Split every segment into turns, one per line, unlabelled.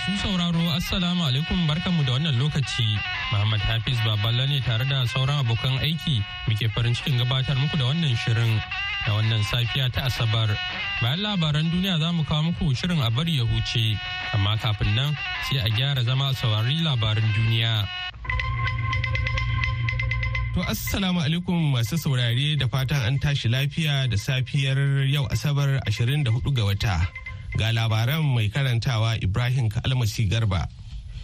Masu sauraro Assalamu alaikum barkanmu da wannan lokaci. Muhammad Hafiz Baballa ne tare da sauran abokan aiki muke farin cikin gabatar muku da wannan shirin da wannan safiya ta Asabar. Bayan labaran duniya za mu kawo muku shirin a bari ya huce, amma kafin nan sai a gyara zama a saurari labaran duniya.
To assalamu alaikum masu saurare da fatan an tashi lafiya da safiyar yau Asabar 24 ga wata. Ga labaran mai karantawa Ibrahim Kalmasi Garba.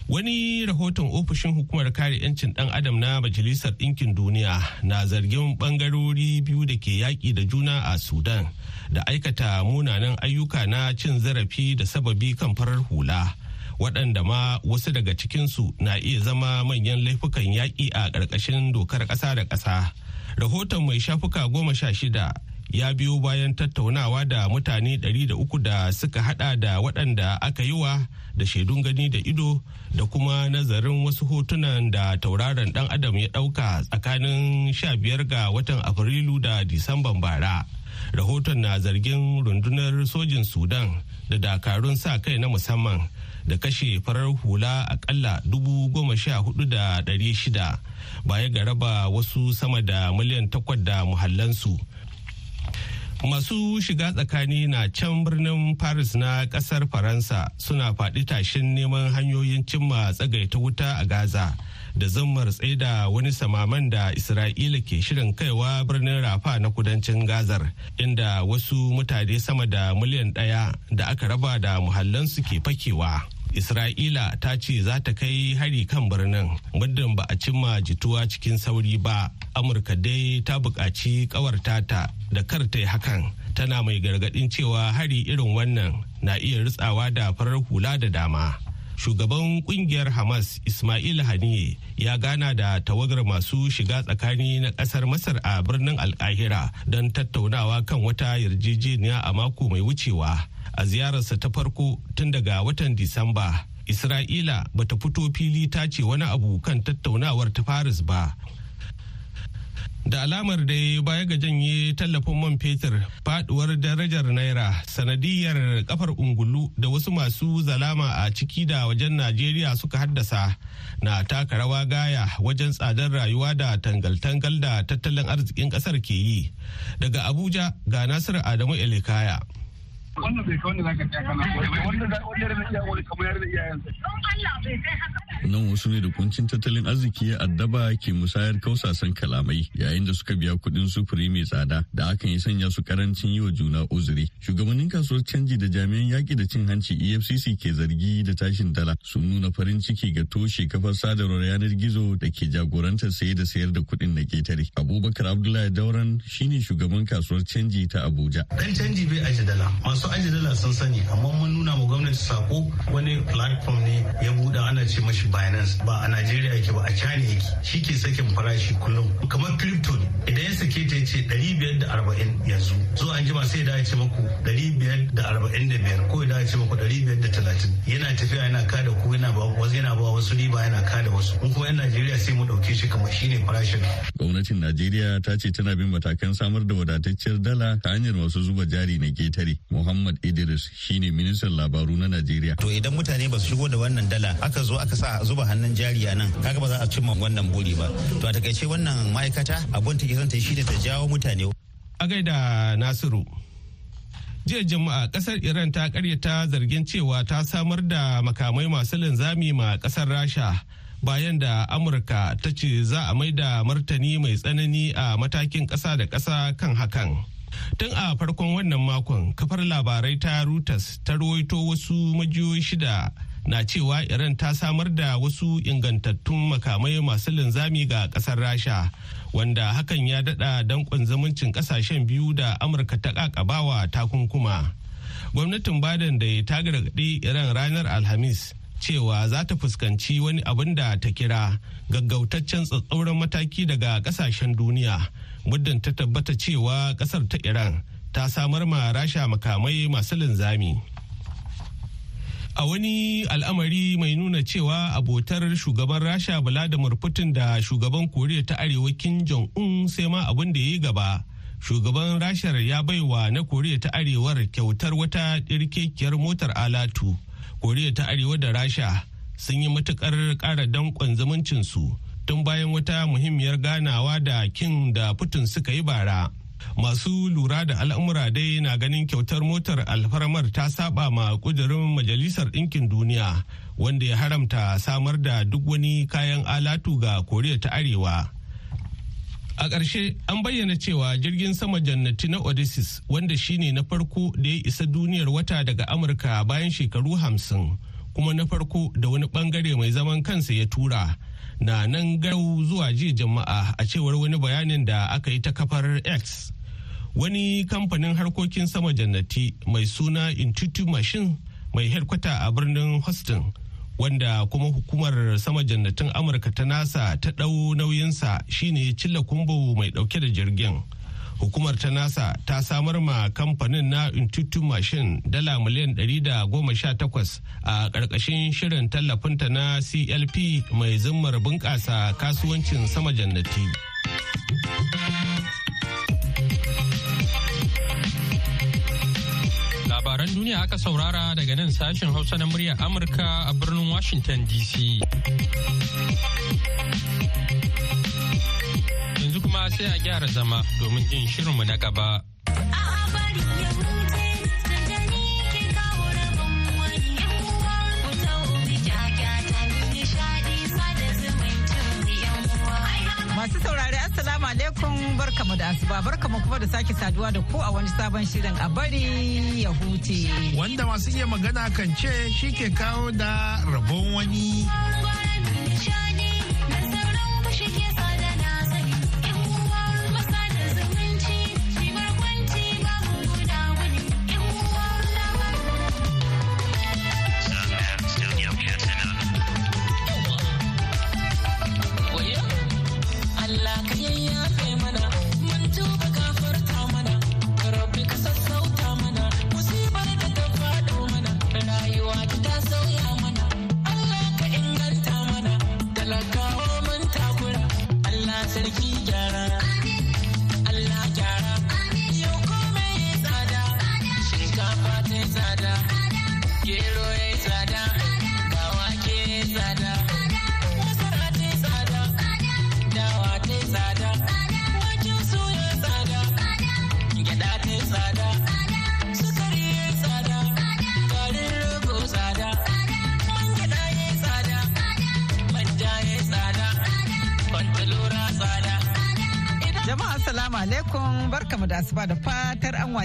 Wani rahoton ofishin hukumar kare 'yancin ɗan adam na Majalisar Ɗinkin Duniya na zargin ɓangarori biyu da ke yaƙi da juna a Sudan da aikata munanan ayyuka na cin zarafi da sababi kan farar hula. waɗanda ma wasu daga cikinsu na iya zama manyan laifukan yaƙi a ƙarƙashin dokar ƙasa da ƙasa. Rahoton mai shafuka goma sha shida ya biyo bayan tattaunawa da mutane ɗari da uku da suka hada da waɗanda aka yi wa da shaidun gani da ido da kuma nazarin wasu hotunan da tauraron ɗan adam ya ɗauka tsakanin sha biyar ga watan afrilu da disamban bara. Rahoton na zargin rundunar sojin sudan da dakarun sa kai na musamman da kashe farar hula akalla dubu goma sha huɗu da ɗari shida baya ga raba wasu sama da miliyan takwas da muhallansu. Masu shiga tsakani na can birnin paris na ƙasar faransa suna faɗi tashin neman hanyoyin cimma tsagaita wuta a gaza da zammar tsaida wani samaman da isra'ila ke shirin kaiwa birnin rafa na kudancin gazar inda wasu mutane sama da miliyan ɗaya da aka raba da muhallansu ke fakewa. Isra'ila ta ce za ta kai hari kan birnin muddin ba a cimma jituwa cikin sauri ba. Amurka dai ta buƙaci ƙawarta ta da kar ta yi hakan tana mai gargaɗin cewa hari irin wannan na iya ritsawa da farar hula da dama. Shugaban ƙungiyar Hamas Ismail Haniye ya gana da tawagar masu shiga tsakani na ƙasar Masar a birnin Alkahira don tattaunawa kan wata yarjejeniya a mako mai wucewa. A ziyararsa ta farko tun daga watan Disamba. Isra'ila bata fito fili ta ce wani abu kan tattaunawar ta Paris ba. Da alamar da baya ga janye tallafin man fetur faduwar darajar naira sanadiyar kafar ungulu da wasu masu zalama a ciki da wajen Najeriya suka haddasa na taka rawa gaya wajen tsadar rayuwa da tangal-tangal da tattalin arzikin ƙasar ke yi. Daga Abuja ga Nasiru Adamu Elikaya. Wannan bai ka wanda zaka tsaya kana wanda da wanda da iya wani kamar yar da iyayensa don Allah bai kai haka nan wasu ne da kuncin tattalin arziki ya addaba ke musayar kausasan kalamai yayin da suka biya kuɗin sufuri mai tsada da hakan ya sanya su ƙarancin yi wa juna uzuri. Shugabannin kasuwar canji da jami'an yaƙi da cin hanci efcc ke zargi da tashin dala sun nuna farin ciki ga toshe kafar sadarwar yanar gizo da ke jagorantar saye da sayar da kuɗin na ƙetare abubakar abdullahi dauran shine shugaban kasuwar canji ta abuja.
Dan canji bai aje dala masu masu aji dala sun sani amma mun nuna ma gwamnati sako wani platform ne ya buɗe ana ce mashi Binance. Ba a Najeriya yake ba a China yake. Shi ke sakin farashi kullum. Kamar crypto ne. Idan ya sake ta ce ɗari biyar da arba'in yanzu. Zo an jima sai da ya ce maku ɗari biyar da arba'in da biyar ko da ya ce maku ɗari biyar da talatin. Yana tafiya yana kada ku yana ba wasu yana ba wasu riba yana kada wasu. Mun kuma 'yan Najeriya sai mu ɗauke shi kamar shine farashin.
Gwamnatin Najeriya ta ce tana bin matakan samar da wadatacciyar dala ta hanyar masu zuba jari na ƙetare. Muhammad Muhammad Idris shine ministan labaru na Najeriya.
To idan mutane ba su shigo da wannan dala aka zo aka sa zuba hannun jari a nan kaga ba za a cimma wannan buri ba. To a taƙaice wannan ma'aikata abun take son ta shine ta jawo mutane.
A gaida Nasiru. jiya jama'a ƙasar iran ta karyata zargin cewa ta samar da makamai masu linzami ma ƙasar rasha bayan da amurka ta ce za a mai da martani mai tsanani a matakin kasa da kasa kan hakan Tun a farkon wannan makon kafar labarai ta Reuters ta rawaito wasu majiyoyi shida na cewa Iran ta samar da wasu ingantattun makamai masu linzami ga ƙasar Rasha wanda hakan ya dada dankon zumuncin ƙasashen biyu da Amurka ta kakabawa takunkuma. Gwamnatin Biden da ta gargaɗi Iran ranar Alhamis cewa za ta fuskanci wani abin da ta kira gaggautaccen tsatsauran mataki daga ƙasashen duniya muddin ta tabbata cewa ƙasar ta iran ta samar ma rasha makamai masu linzami. A wani al'amari mai nuna cewa abotar shugaban rasha vladimir putin da shugaban koriya ta arewa kim jong-un sai ma abin da ya yi gaba. Shugaban rashar ya baiwa na koriya ta arewar kyautar wata ɗirkekiyar motar alatu. Koriya ta arewa da rasha sun yi matuƙar ƙara danƙon zumuncinsu. Tun bayan wata muhimmiyar ganawa da kin da putin suka yi bara. Masu lura da al'amura dai na ganin kyautar motar alfarmar ta saba ma kudurin majalisar ɗinkin duniya wanda ya haramta samar da duk wani kayan alatu ga koriya ta arewa. A ƙarshe an bayyana cewa jirgin sama jannati na Odysseus wanda shine na farko da ya isa duniyar wata daga Amurka bayan shekaru hamsin kuma na farko da wani ɓangare mai zaman kansa ya tura na nan garau zuwa jiya jama'a a cewar wani bayanin da aka yi ta kafar X. Wani kamfanin harkokin sama jannati mai suna Intuitive Machine mai headkwata a birnin Houston. wanda kuma hukumar sama jannatin amurka ta nasa ta ɗau nauyinsa shine cilla kumbo mai ɗauke da jirgin hukumar ta nasa ta samar ma kamfanin na intuitive machine dala miliyan 118 a ƙarƙashin shirin tallafinta na clp mai zimmar bunƙasa kasuwancin sama jannati.
labaran duniya aka saurara daga nan sashen hausa na muryar amurka a birnin washington dc kuma sai a gyara zama domin jin shirinmu na gaba.
Masu saurari Assalamu alaikum barkamu da asuba barkamu kuma da sake saduwa da ku a wani sabon shirin a bari ya huce.
Wanda masu iya magana kan ce shi ke kawo da rabon wani.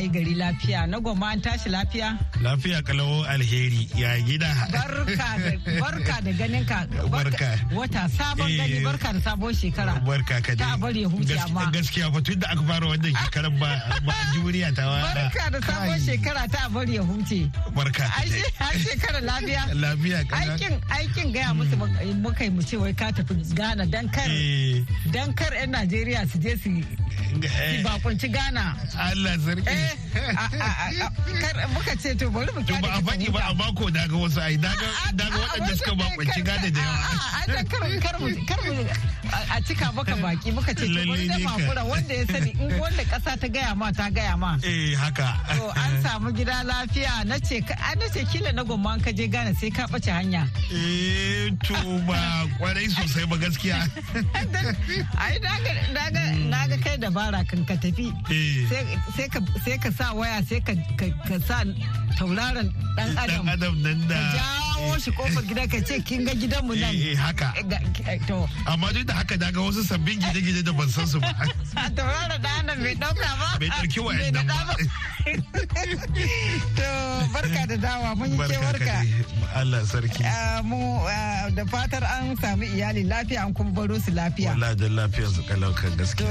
Wayi gari lafiya na goma an tashi lafiya.
Lafiya kalawo alheri ya gida.
Barka da ganin ka.
Barka.
Wata sabon gani eh. barka da sabon shekara.
Barka ka
dai. Ta bari huce amma.
Gaskiya fa tun da aka fara wannan shekarar ba ba juriya ta wa.
Barka da sabon shekara ta bari ya huce.
Barka.
Ai shekara lafiya.
Lafiya.
Aikin aikin gaya musu muka yi mu ce wai ka tafi Ghana dan kar eh. dan kar 'yan Najeriya su je su Eh. bakunci Ghana.
Allah sarki.
Muka ce to bari mu
ba a faɗi ba a bako daga wasu ai daga waɗanda suka bakunci Ghana da yawa.
Kar mu a cika maka baki muka ce to bari da makura wanda ya sani in wanda ƙasa ta gaya ma ta gaya ma.
Eh haka.
To an samu gida lafiya na ce na ce kila na gomma ka je Ghana sai ka ɓace hanya.
Eh to ba ƙwarai sosai ba gaskiya.
Ai na ga kai da dabara kan ka tafi
eh.
sai ka sa waya sai ka sa tauraron dan adam.
dan adam nan da.
Ka jawo shi ƙofar gida ka ce kin ga gidan mu nan.
Eh haka.
Eh, to.
Amma duk da haka daga wasu sabbin gide-gide da ban san su ba.
Tauraron dan adam bai ɗauka ba.
Bai ɗauki wayannan ba.
to barka da dawa mun yi kewarka.
Allah sarki.
Ah, mu da fatar an sami iyali lafiya an kuma baro su lafiya.
Wallahi da lafiya su kalau kan gaskiya.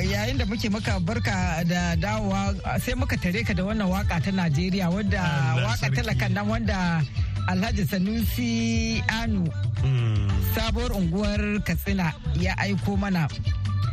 Yayin da muke maka barka da dawowa sai muka tare ka da wannan waƙa ta Najeriya wadda waƙa talakan nan wanda alhaji sanusi anu. Sabuwar unguwar katsina ya aiko mana.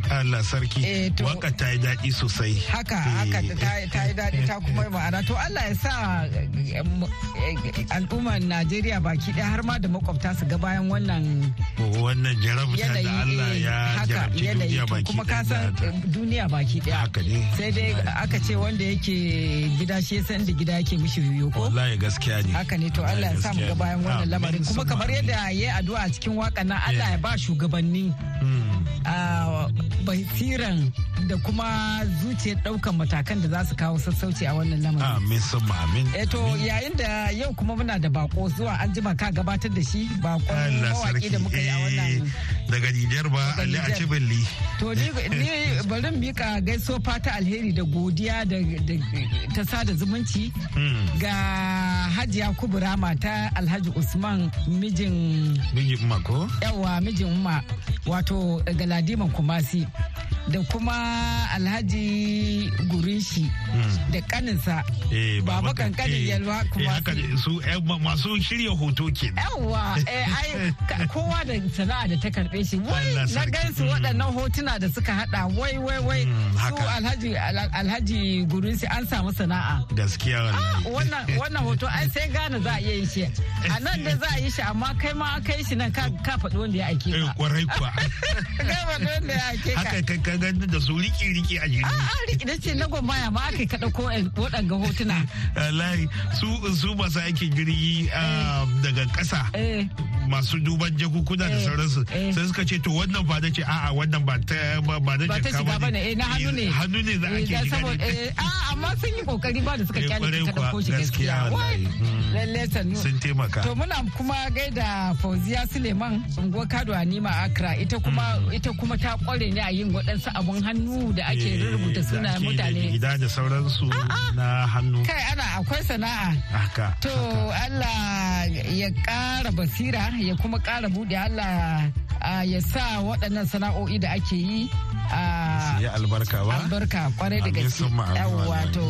Allah sarki.
Eh,
waƙa ta yi daɗi sosai.
Haka haka ta ta yi daɗi ta kuma yi ma'ana. To Allah ya sa eh, eh, al'ummar Najeriya baki ɗaya har ma da makwabta su ga bayan wannan
wannan jarabta da Allah
eh,
ya jarabci duniya baki
kuma ka
ɗaya
san eh, duniya baki ɗaya.
Haka ne.
Sai dai aka ce wanda yake gida shi ya san da gida yake mishi riyo ko?
Wallahi gaskiya ne.
Haka ne to Allah ya sa mu ga bayan wannan
Amin,
lamarin. kuma kamar yadda ya yi addu'a cikin waƙan nan Allah ya ba shugabanni.
Hmm.
Basiran da kuma zuciyar ɗaukan matakan da za su kawo sassauci a wannan lamarin.
amin summa amin.
Eh to yayin da yau kuma muna da bako zuwa an jima ka gabatar da shi bakon mawaki da muka yi a
eh,
wannan
daga Nijar ba Ali a
Nijar.
Cibelli
To ni bari mika gaiso fata alheri da godiya da ta sada zumunci ga Hajiya Kubura mata Alhaji Usman mijin
Bigi Mako
yawa mijin umma wato Galadiman Kumasi da kuma Alhaji Gurinshi da kaninsa.
Eh
Baba
kan-
kankanin yalwa
eh,
Kumasi.
su eh, ma- masu shirya hoto ke
eh, ka- kowa da sana'a da ta karɓe shi. Wai na gansu waɗannan hotuna da suka hada wai wai wai.
Mm,
su alhaji Al- alhaji gurinsi an samu sana'a.
Gaskiya
Ah, wannan wannan hoto ai sai gane za a iya yin shi. A nan da za a yi shi amma kai ma aka yi shi nan ka faɗi wanda ya aike ka.
Kwarai kuwa. haka kai ka gani da su riki riki a jiri
a'a riki da ce na gwamaya ma aka yi ka ɗauko waɗanga hotuna.
Wallahi su su masu aikin jirgi ah, daga ƙasa.
Eh.
Masu duban jakukuna da
Eh,
sauransu.
eh.
sai suka ce to wannan ba da ce a'a wannan ba ta ba ba da
ba ta
jaka
shiga ba ne. Eh na hannu ne.
Hannu ne za a ke
da
shiga ne.
a amma sun yi ƙoƙari ba da suka ƙyale
ƙwarai
ka
kuwa,
ɗauko shi
gaskiya
gaskiya.
Wallahi.
wai
Mm.
lalle sannu.
Sun taimaka.
To muna kuma gaida Fauziya Suleiman unguwar Kado a Nima Accra. Ita kuma ita kuma ta kware ne a yin waɗansu abun hannu da ake rubuta
da da
mutane.
gida da sauransu na hannu.
Kai ana akwai sana'a. To Allah ya ƙara basira. Ya kuma ƙara buɗe Allah ah, ya sa waɗannan sana'o'i da ake yi a
ya albarka ba?
albarka ƙwarai da gaske. yawwa to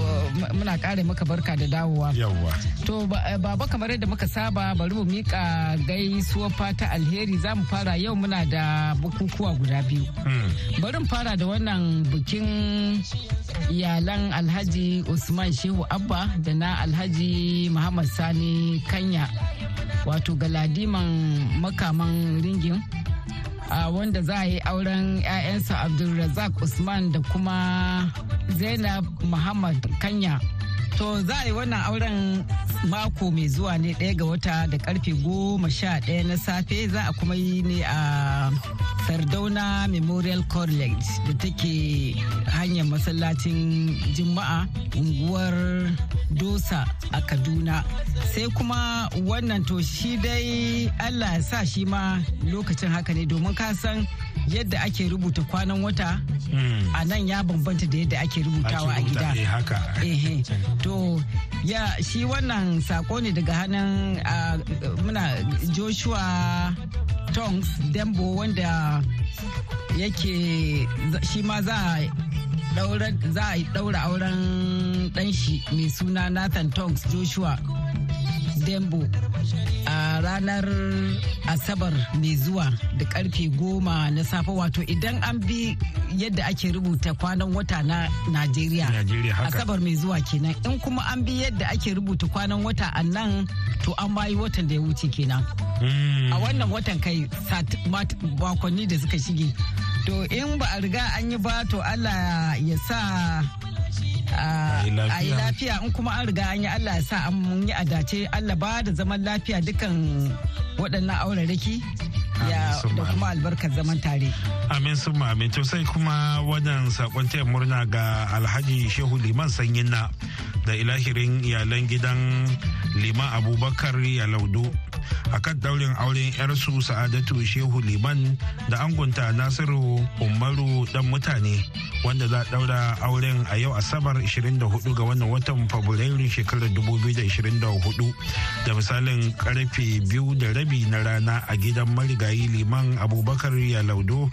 muna kare maka barka da dawowa.
Yawwa.
To ba- eh, baba kamar yadda muka saba bari mu mika gaisuwar fata alheri. Za mu fara yau muna da bukukuwa guda biyu.
Hmm.
bari mu fara da wannan bikin iyalan alhaji usman shehu abba da na alhaji muhammad sani kanya wato galadiman makaman ringin. Wanda za a yi auren 'ya'yansa abdulrazak usman da kuma zainab muhammad kanya. To za a yi wannan auren mako mai zuwa ne ɗaya ga wata da ƙarfe goma sha ɗaya na safe. Za a kuma yi ne a sardauna memorial college da take hanyar masallacin juma'a unguwar dosa a kaduna. Sai kuma wannan to shi dai allah ya sa shi ma lokacin haka ne domin ka san yadda ake rubuta kwanan wata
Hmm.
a nan ya bambanta da yadda ake rubutawa a gida.
eh,
to ya shi wannan sako ne daga hannun muna joshua tongs dembo wanda yake shi ma za a daura za a daura auren dan shi mai suna nathan tongs joshua. Dembo a ranar asabar mai zuwa da ƙarfe goma na safe wato idan an bi yadda ake rubuta kwanan wata na najeriya. Asabar mai zuwa kenan. In kuma an bi yadda ake rubuta kwanan wata a nan to an bayi watan da ya wuce kenan.
Hmm.
a wannan watan kai makonni da suka shige. To in ba a riga an yi ba to allah ya sa a
yi lafiya.
in kuma an riga an yi allah ya sa an yi adace. Allah ba da zaman lafiya dukan waɗannan auraraki ya
summa.
da kuma albarkar zaman tare.
Amin sun amin. To sai kuma wannan saƙon taya murna ga Alhaji Shehu Liman Sanyin na da ilahirin iyalan gidan Liman Abubakar Yalaudu akan daurin auren yarsu Sa'adatu Shehu Liman da angunta Nasiru Umaru dan mutane wanda za a daura auren a yau Asabar 24 ga wannan watan Fabrairu shekarar 2024 da misalin ƙarfe biyu da rabi na rana a gidan marigayi liman abubakar yalaudo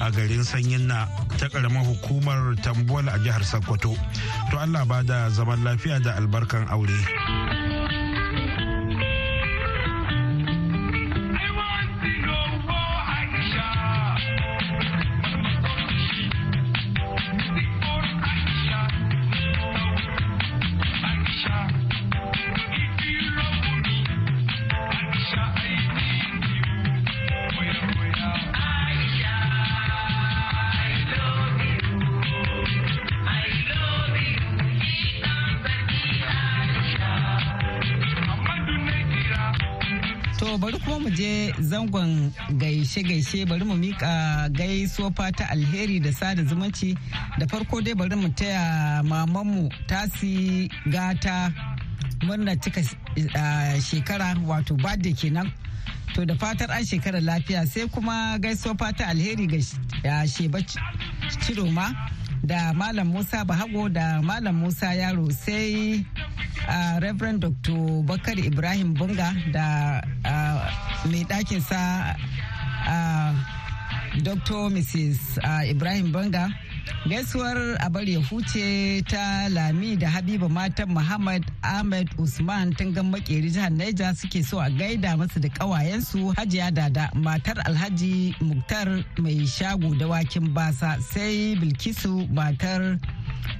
a garin sanyin na ta karamar hukumar tambuwal a jihar sokoto. To allah ba da zaman lafiya da albarkan aure.
Mu je zangon gaishe-gaishe bari mu mika gaisuwa fata alheri da sada zumunci. Da farko dai bari mu taya mamanmu tasi gata murna cika shekara wato birthday kenan. To da fatar an shekarar lafiya sai kuma gaisuwa fata alheri ga sheba ciroma da malam musa bahago da malam musa yaro. Sai uh, reverend dr bakar ibrahim bunga da uh, mai ɗakinsa uh, dr mrs uh, ibrahim bunga gaisuwar abar ya huce ta lami da habiba matan muhammad ahmed usman tungan makeri jihar naija suke so a gaida masu da kawayensu hajiya dada matar alhaji muktar mai shago da wakin basa sai bilkisu matar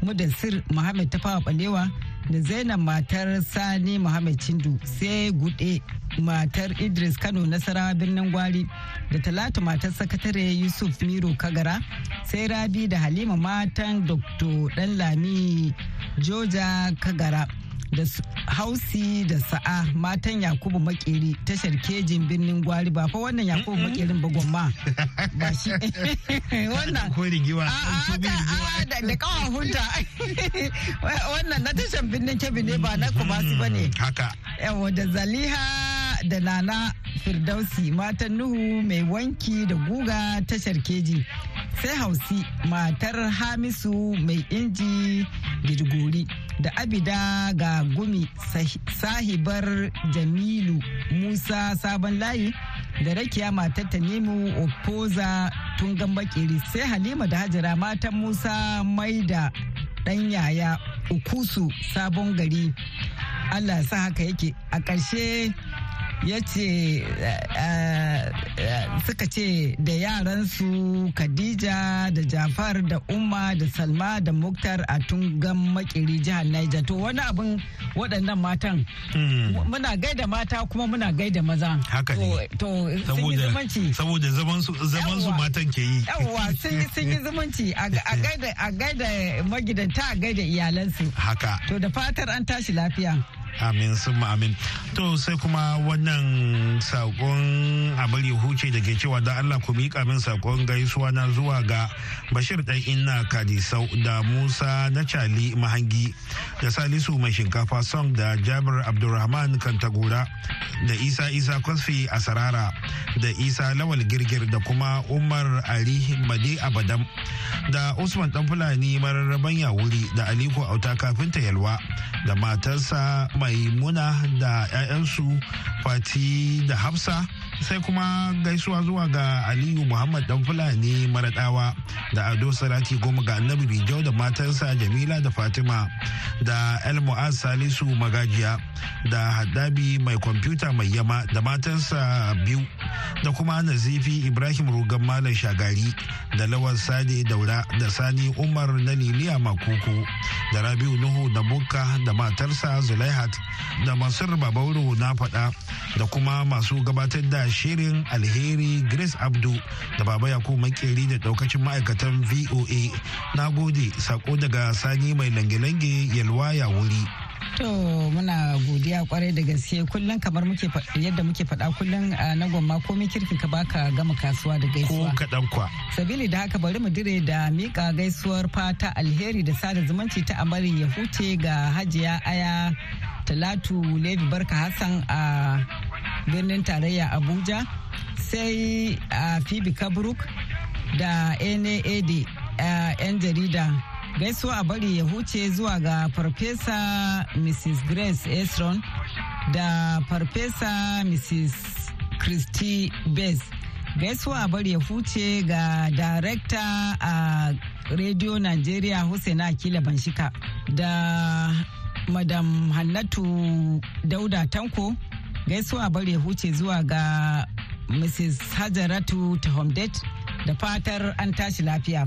mudassir muhammad tafawa balewa da zainab matar sani muhammad chindu sai gude matar idris kano nasarawa birnin gwari da talatu matar sakatare yusuf miro kagara sai rabi da halima matan dr danlami joja kagara. Da hausi da sa'a matan yakubu makeri tashar kejin birnin gwari. Ba fa wannan yakubu makerin ba gwamma. Ba shi. Wannan. Da kawan hunta wannan na tashar birnin kebi ne ba na kumasi ba ne.
Haka.
Yawa da zaliha da Nana Firdausi matan Nuhu mai wanki da guga tashar keji. Sai Hausi matar Hamisu mai inji girgori da Abida ga gumi sahibar Jamilu Musa Sabon Layi da Rakiya matar Tanimu Opoza Tungan Bakeri sai Halima da Hajara matan Musa Maida ɗan yaya Ukusu Sabon Gari. Allah sa haka yake a ƙarshe ya ce eh, eh, suka ce da yaransu khadija da jafar da umma da salma da muktar a tungan makiri jihar niger. To wani abin waɗannan matan hmm. muna gaida mata kuma muna gaida maza.
Haka ne.
To sun yi zumunci.
saboda zaman su matan ke yi.
Yawwa sun yi zumunci. A gaida magidanta a gaida iyalansu.
Haka.
To da fatar an tashi lafiya.
Amin sun amin. To sai kuma wannan saƙon abar huce da ke cewa da allah ku miƙa min saƙon gaisuwa na zuwa ga bashir dan inna kadisau da musa na cali mahangi da salisu mai shinkafa song da jabir abdulrahman kantagura da isa isa kwasfi a sarara da isa lawal girgir da kuma umar ali made abadam da usman dan fulani mararraban yawuri da aliko auta kafinta yalwa da matarsa maimuna da 'ya'yansu fati da hafsa. Sai kuma gaisuwa zuwa ga aliyu muhammad dan fulani maradawa da ado sarati goma ga annabi rijau da matarsa jamila da fatima da el mu'az salisu magajiya da haddabi mai kwamfuta mai yama da matarsa biyu da kuma nazifi ibrahim rugan malam shagari da lawal sade daura da sani umar na liliya makuku da rabiu nuhu da bukka da matarsa zulaihat da masar babauru na faɗa da kuma masu gabatar da shirin alheri grace abdu da baba yakubu makeri da daukacin ma'aikatan voa na gode sako daga sani mai lange-lange yalwa ya wuri
To muna godiya ƙwarai da gaske kullum kamar muke yadda muke faɗa kullum a na gwamma komai kirkin ka baka gama kasuwa da gaisuwa.
Ko kaɗan kwa.
Sabili da haka bari mu dire da mika gaisuwar fata alheri da sada zumunci ta amarin ya huce ga hajiya aya talatu levi barka hassan a birnin tarayya abuja sai a phoebe kabruk da naad 'yan jarida. Gaisuwa a bari ya huce zuwa ga farfesa mrs grace esron da farfesa mrs christy bess. Gaisuwa a bari ya huce ga darekta a radio nigeria hussaina akila banshika da madam hannatu dauda tanko gaisuwa bari ya huce zuwa ga mrs hajaratu tahomdet da fatar an tashi lafiya.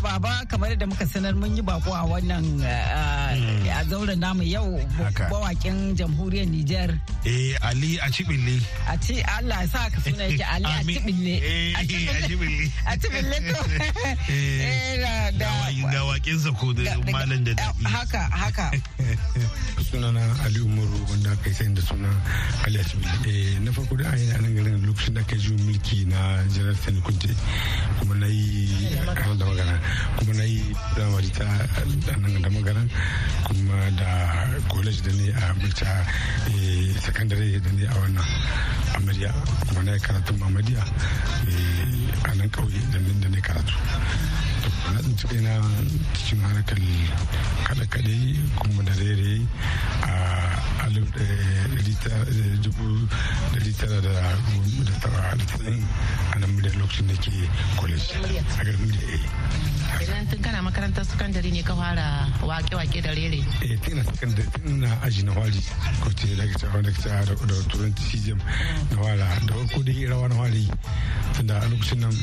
Madalla baba kamar da muka sanar mun yi bako a wannan hmm. a zauren namu yau bawakin jamhuriyar Nijar.
Eh Ali a Cibille.
A ci Allah sa ka suna yake Ali a Cibille.
Eh, a Cibille.
A Cibille to.
Eh da wakinsa ko da malam da daɗi.
Haka haka.
Sunana Ali Umaru wanda aka yi da suna Ali a Cibille. Eh, na farko da an yi a nan garin lokacin da aka yi mulki na Janar Sani Kunte kuma na yi da magana kuma na yi firamare ta nan da magana kuma da college da ne a multa eh, secondary da ne a wannan amadiya kuma na yi karatun amadiya eh, a nan kauye da ne karatu. Na tsinci kaina cikin harkar kaɗe-kaɗe kuma da rere a alif dubu dari tara da tara da tsayin a nan da lokacin da ke college a garin da
idan tun kana makarantar sakandare ne ka fara wake-wake da rere
eh tun na sakandare tun na aji na wari ko ce da wanda kita da turanci cgm na wara da farko da rawa na wari tunda a lokacin nan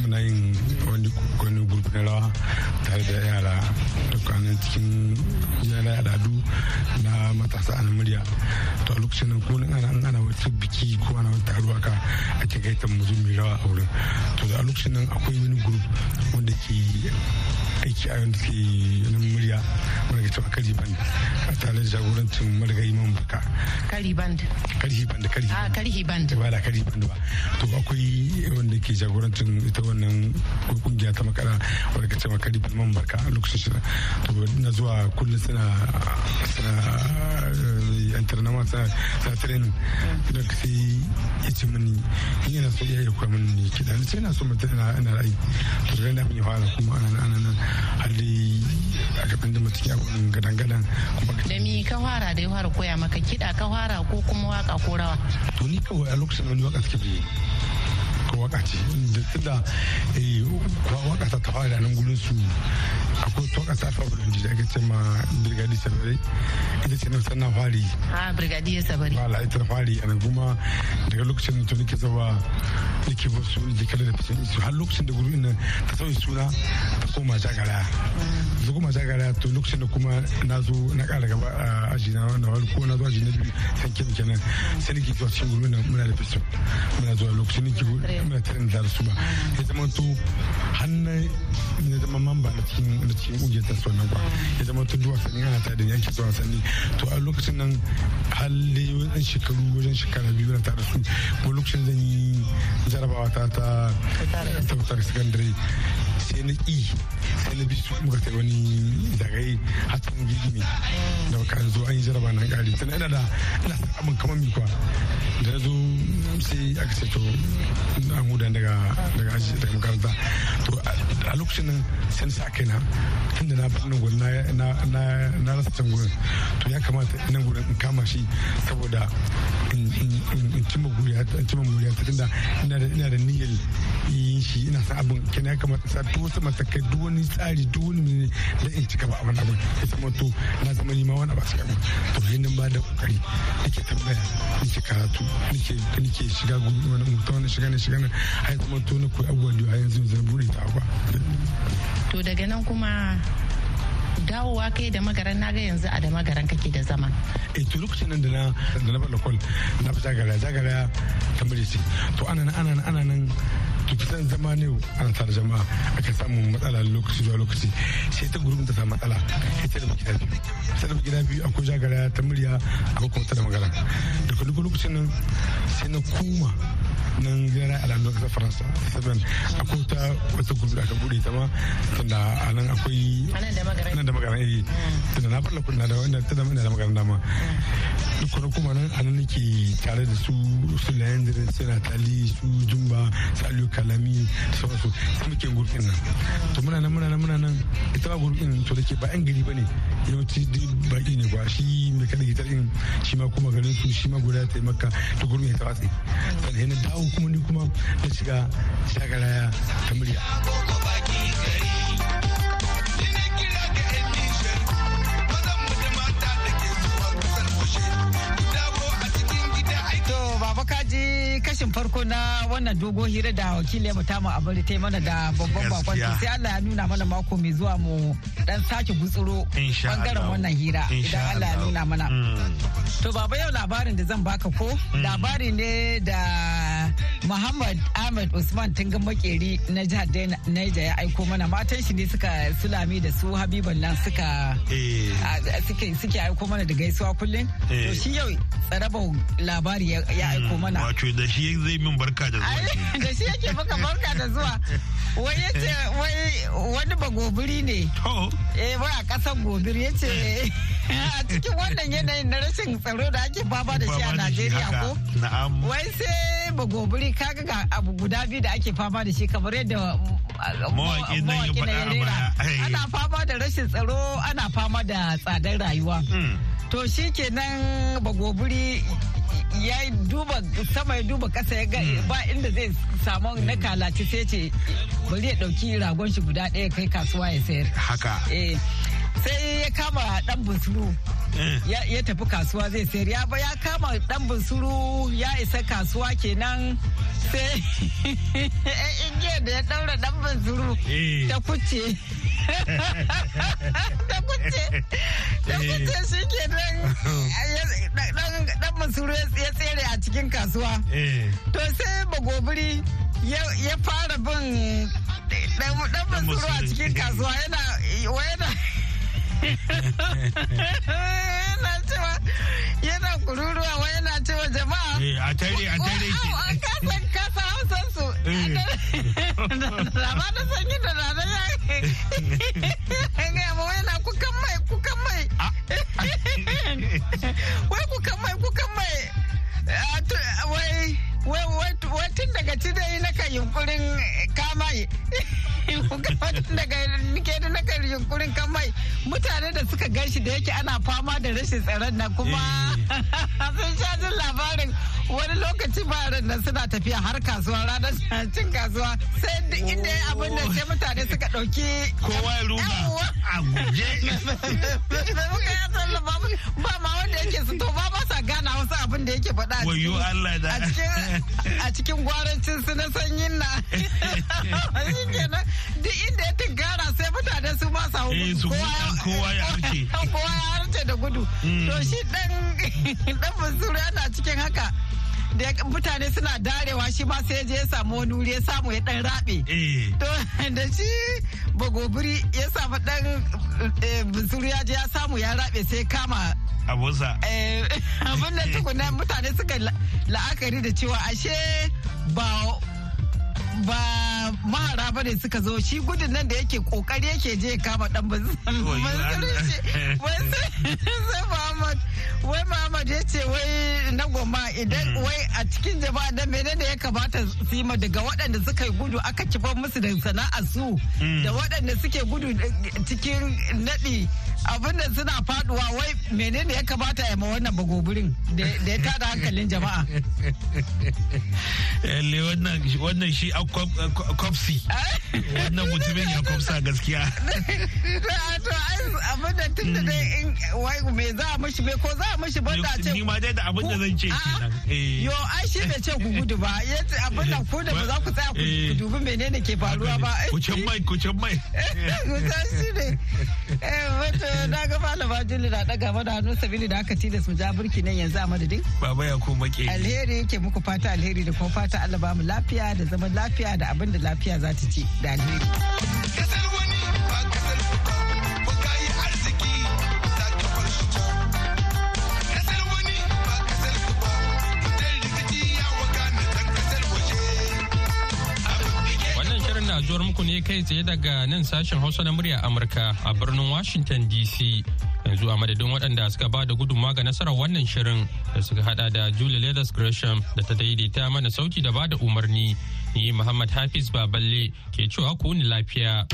muna yin wani wani gurbi na rawa tare da yara dukkanin cikin yara al'adu na matasa a murya. To lokacin nan ko ana ana wata biki ko ana wata taruwa ka ake gaita mu zo rawa a wurin. To da lokacin nan akwai wani group wanda ke aiki a yanzu ke nan murya wanda ke cewa kari band a tare da jagorancin marigayi man baka.
Kari band.
Kari band kari
a kari band.
Ba da kari band ba. To akwai wanda ke jagorancin ita wannan ƙungiya ta makara wanda ke cewa kari band man baka a lokacin shi. To na zuwa kullum suna suna yantar na masa sa training. Da sai ya ce mini yana so ya yi kwa mini kiɗa. Ni sai na so mutum ina ra'ayi to da na ya fara kuma ana nan a gaban da mutum ya gudun gadan-gadan
da mi ka fara da ya fara koya maka kiɗa ka fara ko kuma waƙa ko rawa?
To ni kawai a lokacin wani waƙa suke biyu ko waƙa ce. Da tunda waƙa ta fara nan gurin su. Akwai toka ta fa burundi da ake ce ma brigadi sabari ita ce nan sannan fari.
A brigadi sabari
wala ita fari a kuma daga lokacin da nake zawa nake ba su da kala da fitin su. Har lokacin da gurin nan ta sauyi suna ta koma jagara. Ta koma jagara to lokacin da kuma na zo na kara gaba a aji na wani ko na zo aji na biyu san kin kenan. Sai nake zuwa cikin gurin nan muna da fitin muna zuwa lokacin nake muna tarin da su ba. Ya zama to hannun ya zama mamba na cikin cikin ƙungiyar ta sonan ba ya zama to duwa sani ana ta da yanki zuwa sani to a lokacin nan halle wajen shekaru wajen shekara biyu na tare su ko lokacin zan yi jarabawa ta ta ta sakandare sai na ƙi sai na bi su muka kai wani zagaye hatsin gigi ne. Da baka zo an yi jaraba na ƙari. Sannan ina da ina san abin kamar mi kwa da na zo sai aka ce to an huda daga daga aji daga makaranta. To a lokacin nan sai na sa kai na. Tun na bar nan gurin na rasa can gurin. To ya kamata nan gurin in kama shi saboda in cimma guriya in cimma guriya tunda ina da niyyar yin shi. Ina san abin kina ya kamata sa duk wasu matakai duk wani tsari duk wani ne da in cika ba abin abin ya zama to na zama nima wani ba su gaba to yi nan ba da ƙoƙari nake tambaya nake karatu nake nake shiga gudu wani mutum wani shiga ne shiga ne har zama to na koyi abubuwan da yanzu zan buɗe ta ba.
to daga nan kuma dawowa kai da magaran na ga yanzu a da magaran kake da zama.
eh to lokacin nan da na da na ba da kwal na fi zagara zagara ta ce to ana nan ana nan ana nan to fitan zama ne ana tare jama'a aka samu matsala lokaci zuwa lokaci. Sai ta gurbin ta samu matsala sai ta da gida biyu. Sai da gida biyu akwai zagara ta murya akwai kuma ta da magana. Daga duk lokacin nan sai na koma nan yana alamun ƙasar faransa. Seven akwai ta wata gudu aka buɗe ta ma tunda a nan akwai nan da magana eh. Tunda na falla kunna da wannan tunda ina da magana dama. Duk kuma kuma nan a nan nake tare da su su layandire su natali su jumba su aliyu kalami da sauransu. Sai muke gurbin nan. To muna nan muna nan muna nan. Ita ba gurbin to da ke ba yan gari ba ne. Yawanci baki ne ba shi mai kada gitar din shi ma kuma garin su shi ma guda ta yi maka ta gurbin ta watsi sannan na dawo kuma ni kuma na shiga shagaraya ta murya.
kashin farko na wannan dogo hira da wakiliyar mu tamu abari ta yi mana da babban bakon sai Allah ya nuna mana mako mai zuwa mu dan sake gutsuro
ɓangaren
wannan hira idan Allah ya nuna mana.
Mm.
To baba yau labarin da zan baka ko labari ne da Muhammad Ahmed Usman Tungan Makeri na jihar Niger ya aiko mana matan shi ne suka sulami da su Habiban nan suka
Eh.
suke suke aiko mana da gaisuwa kullum.
Eh.
To shi yau tsarabar labari ya aiko mana.
Wato da shi zai min barka da zuwa.
Da shi yake maka barka da zuwa wai ya ce wai wani bagobiri ne
To.
eh wai a ƙasar gobir ya ce a cikin wannan yanayin na rashin tsaro da ake fama da shi a Najeriya ko wai sai kaga ga abu guda biyu da ake fama da shi kamar yadda uh,
Mawaƙin nan ya
mawaƙin
faɗa
nan
a
rera. ana fama da rashin tsaro ana fama da tsadar rayuwa.
Mm.
to shi kenan bagobiri ya duba sama ya duba kasa ya ga ba inda zai samu na kalaci sai ce bari ya ɗauki ragon shi guda ɗaya kai kasuwa ya sayar.
Haka.
eh. Sai ya kama dan bunsuru.
Eh.
ya tafi kasuwa zai sayar. Ya ba ya kama dan bunsuru ya isa kasuwa kenan sai igiyar da ya daura dan bunsuru
Eh.
ta kuce. Ta kuce. Ta kuce shi kenan dan bunsuru ya tsere a cikin kasuwa.
Eh.
to sai bagobiri ya ya fara bin dan bunsuru a cikin kasuwa. Yana yana cewa yana kururuwa wa yana cewa jama'a
Eh, a tare a tare.
An kasa hausan su. Rama da sanyi da rana ya ga ma yana kukan mai kukan mai. Wai kukan mai kukan mai. Wai wai wai tun daga ci dai na kan yunkurin Mutane da suka gan shi da yake ana fama da rashin tsaron nan kuma sun sha jin labarin wani lokaci ba ran nan suna tafiya har kasuwa ranar cin kasuwa. Sai inda ya abin da sai mutane suka ɗauki
Kowa ya ruga. A guje.
Ba ma wanda yake su to ba ba sa gana wasu abin da yake faɗa a
Wayo
cikin-
Allah da.
a cikin gwarancin su na sanyin na duk inda ya tinkara sai mutane su ma sa
Eh, kowa ya arce.
kowa ya harce da gudu to shi dan dan bunsuru yana cikin haka da mutane suna darewa shi ma sai je ya samu wani wuri ya samu ya dan rabe
Eh.
to da shi bagobiri ya samu dan eh, bunsuru ya je ya samu ya rabe sai kama
Abusa.
eh, abin da tukuna mutane suka la- la'akari da cewa ashe ba ba mahara ba ne suka zo. Shi gudun nan da yake ƙoƙari yake je ya kama dan wai sai Muhammad. Wai Muhammad ya ce wai na goma idan wai a cikin jama'a da menene ya kamata su yi daga waɗanda suka yi gudu aka kifar musu da sana'ar su. Da waɗanda suke gudu cikin naɗi. Abinda suna faɗuwa wai menene ya kamata ya ma wannan bagobirin da ya tada hankalin jama'a?
Lalle wannan shi kwafsi. Wannan mutumin ya kwafsa gaskiya.
to ai abin da tun da dai in wai me za a mishi me ko za a mishi banda a ce
Ni ma dai da abin da zan ce kenan. Eh.
Yo, ai shi bai ce ku gudu ba, ya ce abin da ku da ba za ku tsaya ku
Eh.
ku dubi menene ke faruwa ba.
Kucin mai kucin mai.
Kusa shi ne. Eh, wato na ga malama Juli na daga mana hannu sabili da aka tilas mu ja burki nan yanzu a madadin.
Baba ya kuma ke.
Alheri yake muku fata alheri da kuma fata Allah ba mu lafiya da zaman lafiya da abin da lafiya za ta ci da alheri.
Zuwar muku ne kai tsaye daga nan sashen Hausa na murya Amurka a birnin Washington DC. Yanzu a madadin waɗanda suka ba da gudunmawa ga nasarar wannan shirin da suka hada da Julie Leathers Gresham da ta daidaita mana sauti da ba da umarni. Ni Muhammad Hafiz Baballe ke cewa ku ni lafiya.